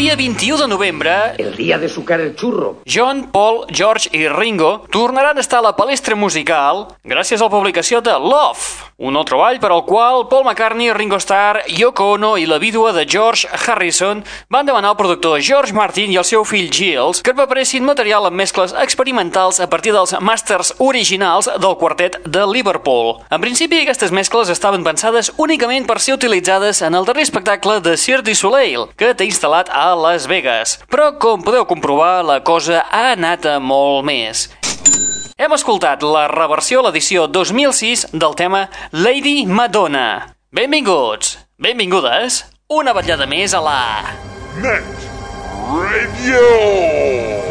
dia 21 de novembre, El día de sucar el churro. John, Paul, George i Ringo tornaran a estar a la palestra musical gràcies a la publicació de Love, un nou treball per al qual Paul McCartney, Ringo Starr, Yoko Ono i la vídua de George Harrison van demanar al productor George Martin i el seu fill Giles que preparessin material amb mescles experimentals a partir dels masters originals del quartet de Liverpool. En principi, aquestes mescles estaven pensades únicament per ser utilitzades en el darrer espectacle de Cirque du Soleil, que té instal·lat a Las Vegas. Però, com podeu comprovar, la cosa ha anat a molt més. Hem escoltat la reversió a l'edició 2006 del tema Lady Madonna. Benvinguts, benvingudes, una vetllada més a la... Net Radio.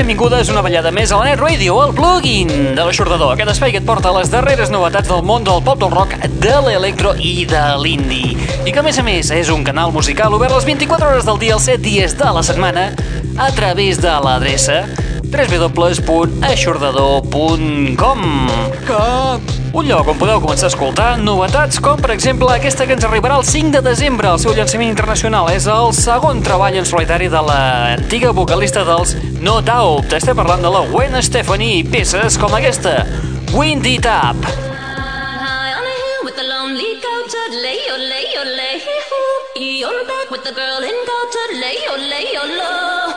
Benvingudes una ballada més a la Net Radio, el plugin de l'aixordador, aquest espai que et porta les darreres novetats del món del pop, del rock, de l'electro i de l'indie. I que a més a més és un canal musical obert les 24 hores del dia, els 7 dies de la setmana, a través de l'adreça www.aixordador.com Un lloc on podeu començar a escoltar novetats com, per exemple, aquesta que ens arribarà el 5 de desembre. El seu llançament internacional és el segon treball en solitari de l'antiga vocalista dels No Doubt. Estem parlant de la Gwen Stefani i peces com aquesta, Wind It Up. High on a hill with the lonely goat, lay, lay, lay, hoo. You're back with the girl in goat, lay, oh, lay, oh, low.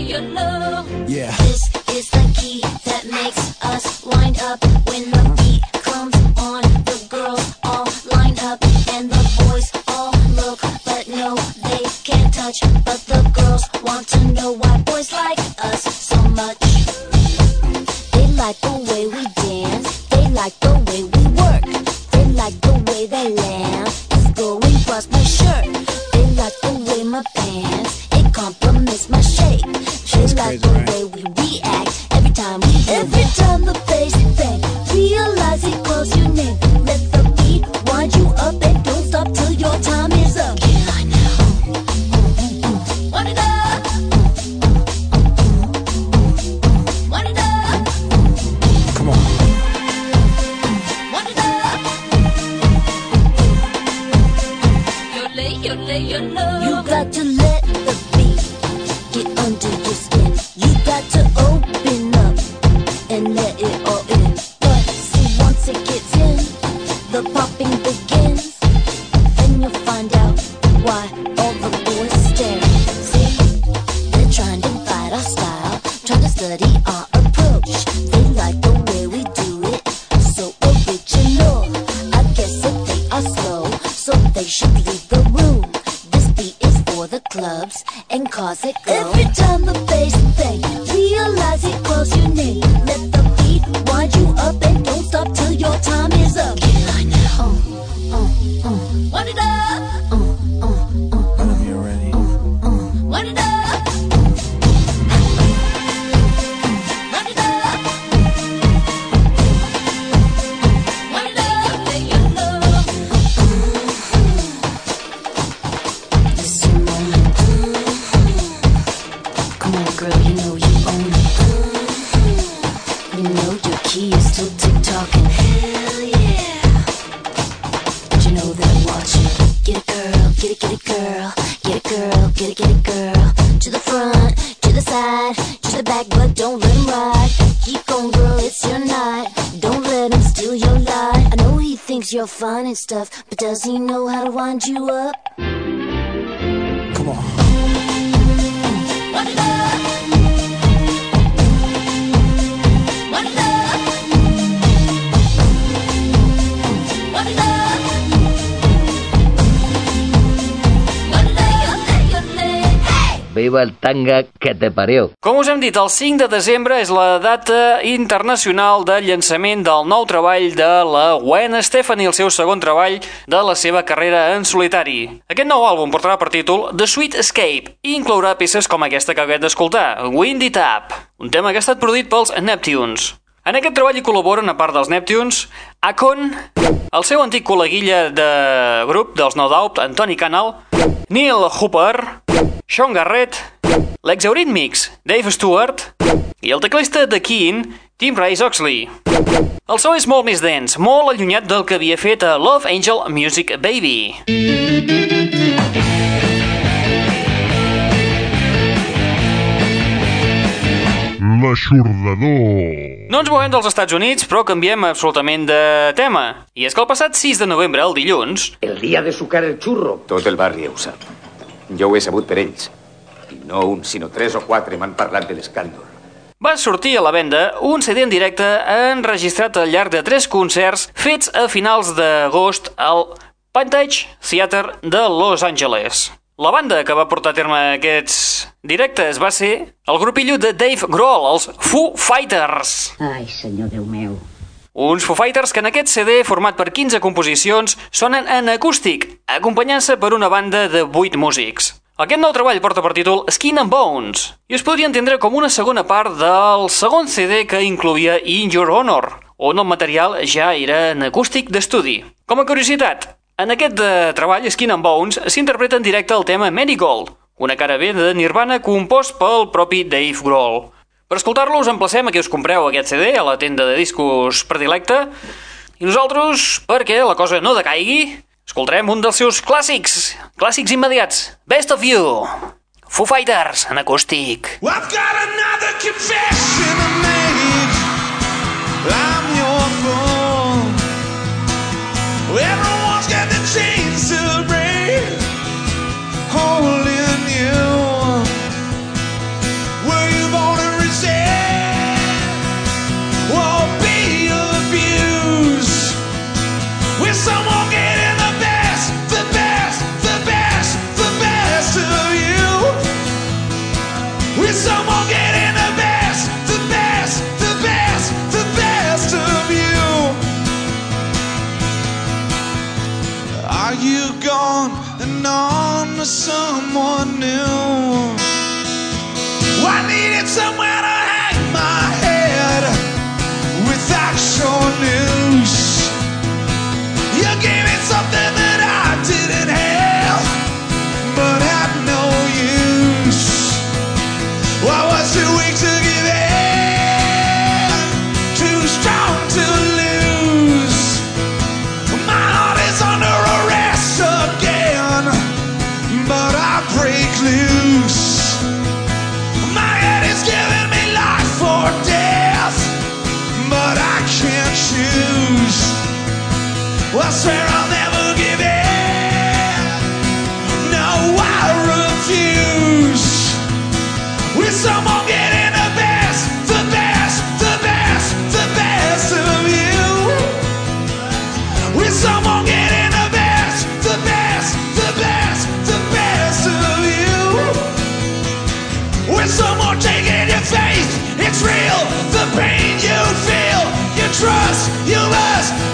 Your low. Yeah. This is the key that makes us wind up when the beat comes on. The girls all line up and the boys all look, but no, they can't touch. But the girls want to know find out why You know your key is still tick-tocking. Hell yeah. But you know that I'm watching. Get it, girl, get it, get it, girl. Get it, girl, get it, get it, girl. To the front, to the side, to the back, but don't let him ride. Keep going, girl, it's your night. Don't let him steal your light. I know he thinks you're fine and stuff, but does he know how to wind you up? Come on. Wind Viva el tanga que te parió. Com us hem dit, el 5 de desembre és la data internacional de llançament del nou treball de la Gwen Stefani, el seu segon treball de la seva carrera en solitari. Aquest nou àlbum portarà per títol The Sweet Escape i inclourà peces com aquesta que acabem d'escoltar, Windy Tap, un tema que ha estat produït pels Neptunes. En aquest treball hi col·laboren, a part dels Neptunes, Akon, el seu antic col·leguilla de grup dels No Doubt, Antoni Canal, Neil Hooper, Sean Garrett, l'ex-Eurythmics, Dave Stewart i el teclista de Keen, Tim Rice Oxley. El so és molt més dens, molt allunyat del que havia fet a Love Angel Music Baby. L'aixordador. No ens movem dels Estats Units, però canviem absolutament de tema. I és que el passat 6 de novembre, el dilluns, El día de sucar el churro. Tot el barri ho sap. Jo ho he sabut per ells. I no un, sinó tres o quatre m'han parlat de l'escàndol. va sortir a la venda un CD en directe enregistrat al llarg de tres concerts fets a finals d'agost al Pantage Theater de Los Angeles. La banda que va portar a terme aquests directes va ser el grupillo de Dave Grohl, els Foo Fighters. Ai, senyor Déu meu. Uns Foo Fighters que en aquest CD, format per 15 composicions, sonen en acústic, acompanyant-se per una banda de 8 músics. Aquest nou treball porta per títol Skin and Bones i es podria entendre com una segona part del segon CD que incloïa In Your Honor, on el material ja era en acústic d'estudi. Com a curiositat, en aquest treball, Skin and Bones, s'interpreta en directe el tema Marigold, una cara B de Nirvana compost pel propi Dave Grohl. Per escoltar-lo us emplacem a que us compreu aquest CD a la tenda de discos predilecta i nosaltres, perquè la cosa no decaigui, escoltarem un dels seus clàssics, clàssics immediats, Best of You, Foo Fighters, en acústic. I've got another confession to make. I'm your trust you must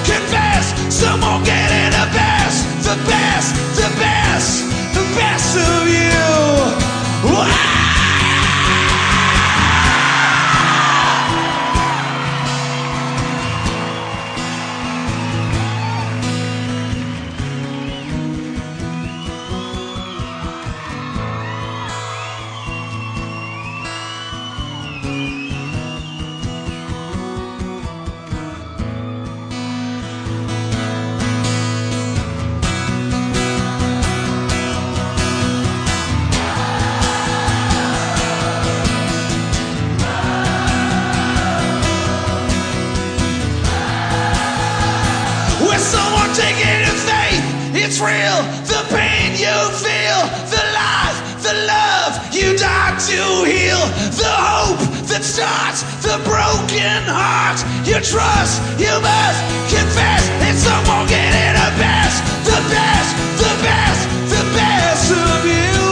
someone taking a faith. It's real. The pain you feel, the life, the love you die to heal, the hope that starts the broken heart. You trust, you must confess. It's someone getting the best, the best, the best, the best of you.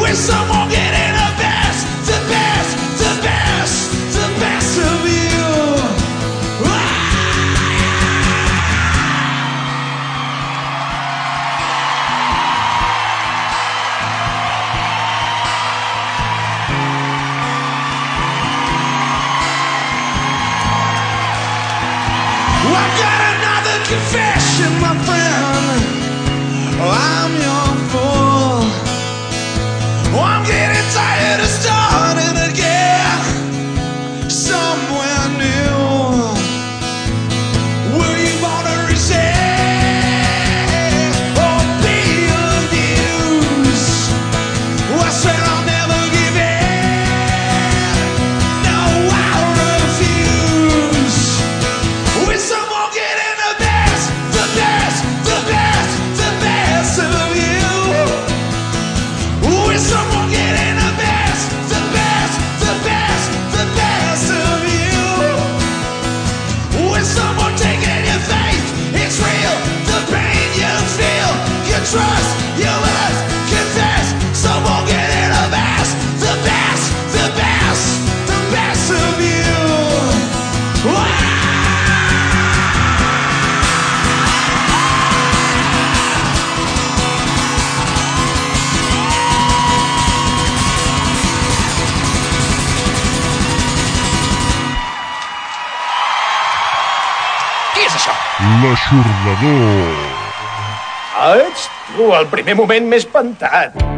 When someone getting Oh, I'm getting L'Aixordador. Ah, ets tu, el primer moment més espantat.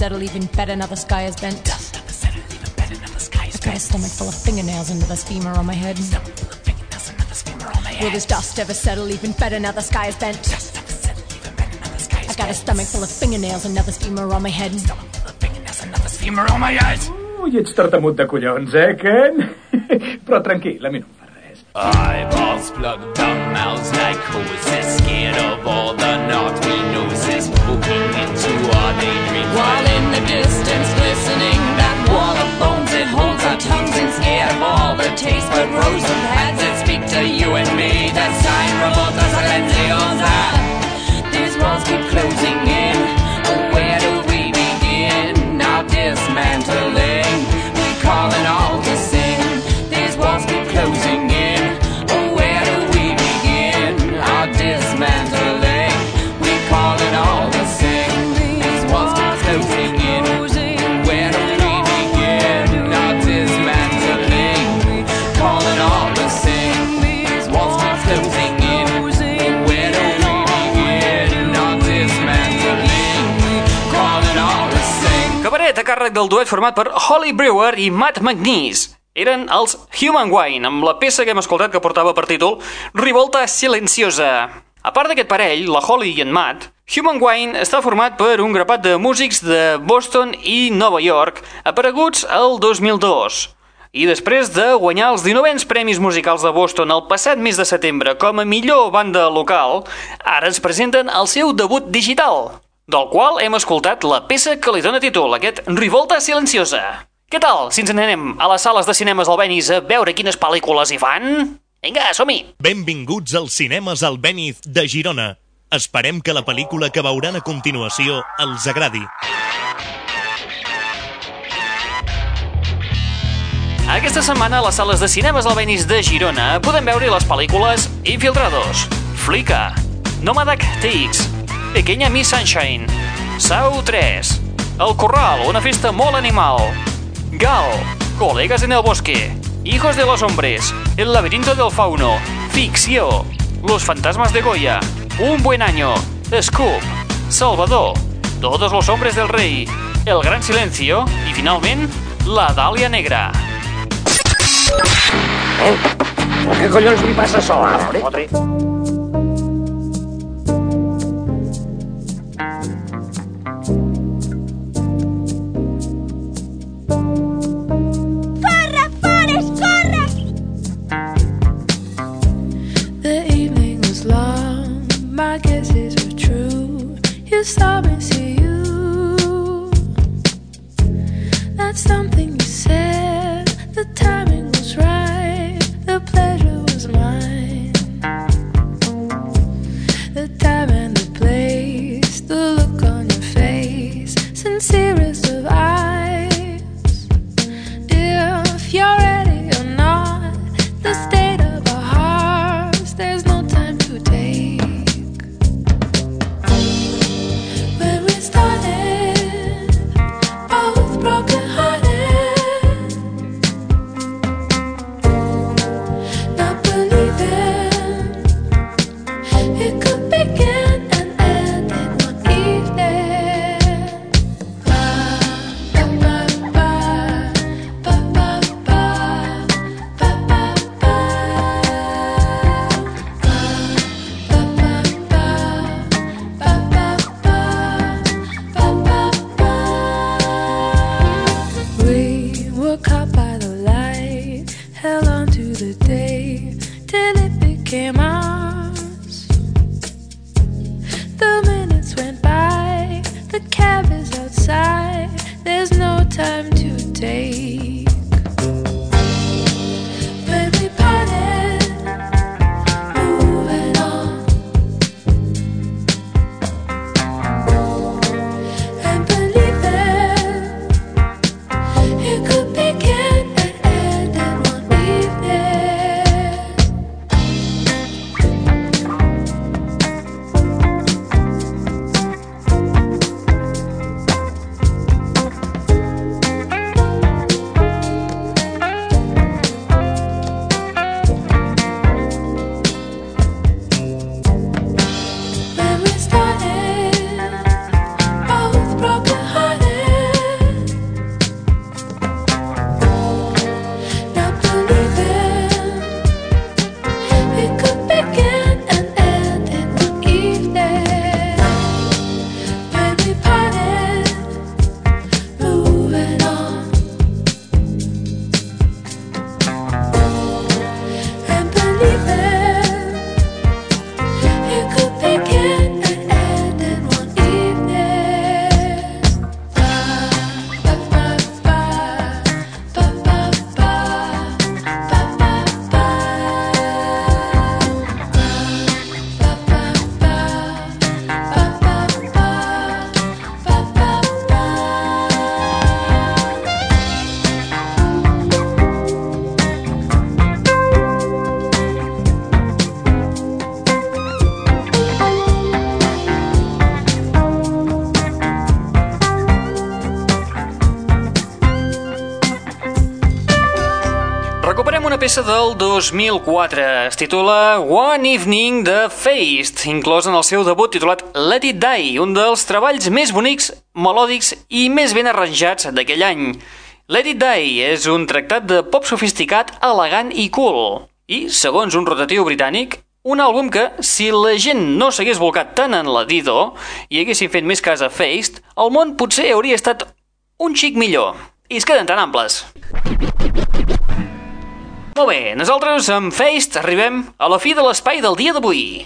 Settle even better now the sky is bent? Dust ever settle even better now the sky is I've got a stomach full of fingernails under this femur on my head. Stomach full of fingernails under this femur on my head. Will this dust ever settle even better now the sky is bent? Dust ever settle even better now the sky is I've got a stomach full of fingernails and another femur on my head. Stomach full of fingernails and another femur on my head. Ui, ets tartamut de collons, eh, Ken? Però tranquil, a mi no em fa res. Eyeballs plugged up, mouths like hoses, scared of all the naughty del duet format per Holly Brewer i Matt McNeese. Eren els Human Wine, amb la peça que hem escoltat que portava per títol Rivolta Silenciosa. A part d'aquest parell, la Holly i en Matt, Human Wine està format per un grapat de músics de Boston i Nova York, apareguts el 2002. I després de guanyar els 19ens Premis Musicals de Boston el passat mes de setembre com a millor banda local, ara ens presenten el seu debut digital, del qual hem escoltat la peça que li dóna títol, aquest Rivolta Silenciosa. Què tal, si ens n'anem a les sales de cinemes Albéniz a veure quines pel·lícules hi fan? Vinga, som-hi! Benvinguts als cinemes Albéniz de Girona. Esperem que la pel·lícula que veuran a continuació els agradi. Aquesta setmana a les sales de cinemes Albéniz de Girona podem veure les pel·lícules Infiltrados, Flica, Nomadac TX, Pequeña Miss Sunshine, Sau 3, El Corral, una festa molt animal, Gal, Colegas en el Bosque, Hijos de los Hombres, El Laberinto del Fauno, Ficció, Los Fantasmas de Goya, Un Buen Año, Scoop, Salvador, Todos los Hombres del Rey, El Gran Silencio. I, finalment, La Dàlia Negra. Eh? Què collons li passa a sola, home? Stop me. Peça del 2004. Es titula One Evening de Feist, inclòs en el seu debut titulat Let It Die, un dels treballs més bonics, melòdics i més ben arranjats d'aquell any. Let It Die és un tractat de pop sofisticat, elegant i cool. I, segons un rotatiu britànic, un àlbum que, si la gent no s'hagués volcat tant en la Dido i haguessin fet més cas a Feist, el món potser hauria estat un xic millor. I es queden tan amples. Molt bé, nosaltres amb Feist arribem a la fi de l'espai del dia d'avui.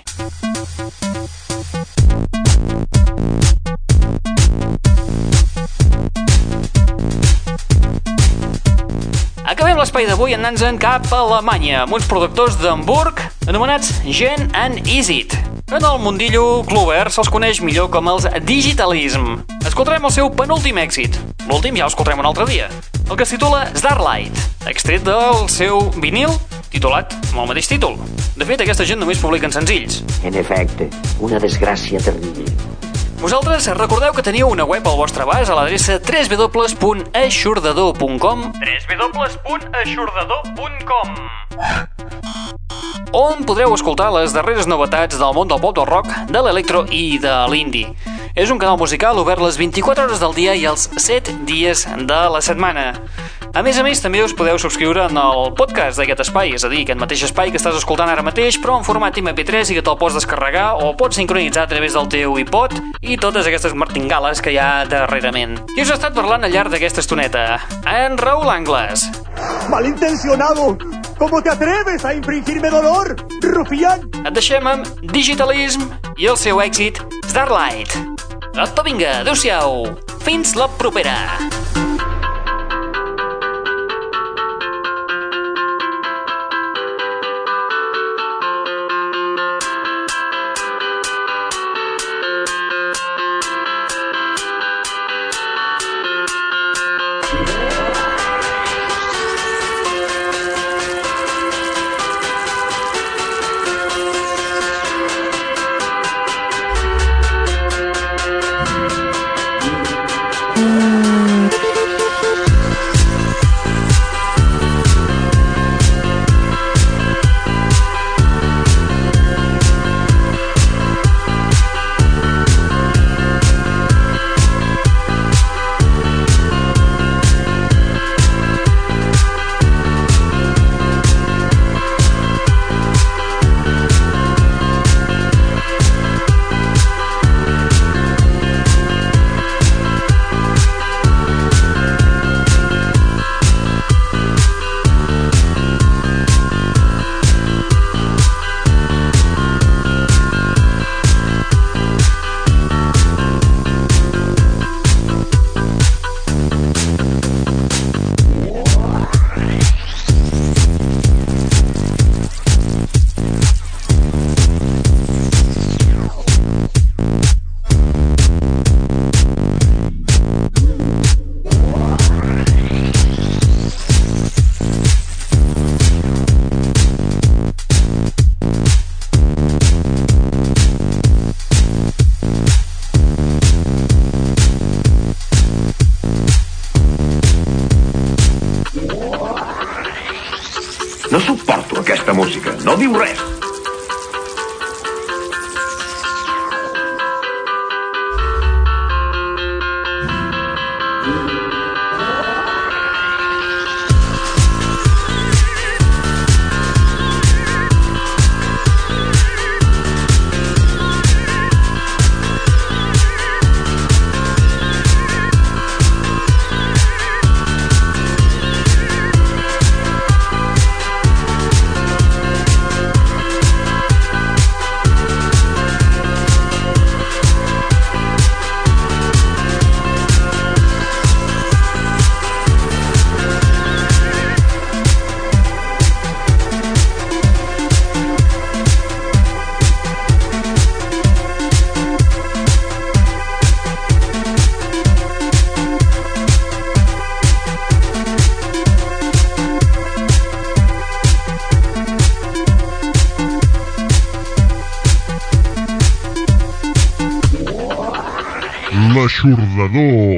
Acabem l'espai d'avui anant-nos cap a Alemanya amb uns productors d'Hamburg anomenats Gen and Easit. En el mundillo Clover se'ls coneix millor com els Digitalism. Escoltarem el seu penúltim èxit. L'últim ja l'escoltarem un altre dia. El que es titula Starlight, extret del seu vinil titulat amb el mateix títol. De fet, aquesta gent només publiquen senzills. En efecte, una desgràcia terrible. Vosaltres recordeu que teniu una web al vostre abast a l'adreça www.aixordador.com www.aixordador.com on podreu escoltar les darreres novetats del món del pop del rock, de l'electro i de l'indie. És un canal musical obert les 24 hores del dia i els 7 dies de la setmana. A més a més, també us podeu subscriure en el podcast d'aquest espai, és a dir, aquest mateix espai que estàs escoltant ara mateix, però en format MP3 i que te'l pots descarregar o pots sincronitzar a través del teu iPod i totes aquestes martingales que hi ha darrerament. I us he estat parlant al llarg d'aquesta estoneta. En Raül Angles. ¡Malintencionado! ¿Cómo te atreves a infringirme dolor, rufián? Et deixem amb Digitalism i el seu èxit Starlight. Apa, vinga, adeu-siau. Fins la propera. L'aixordador.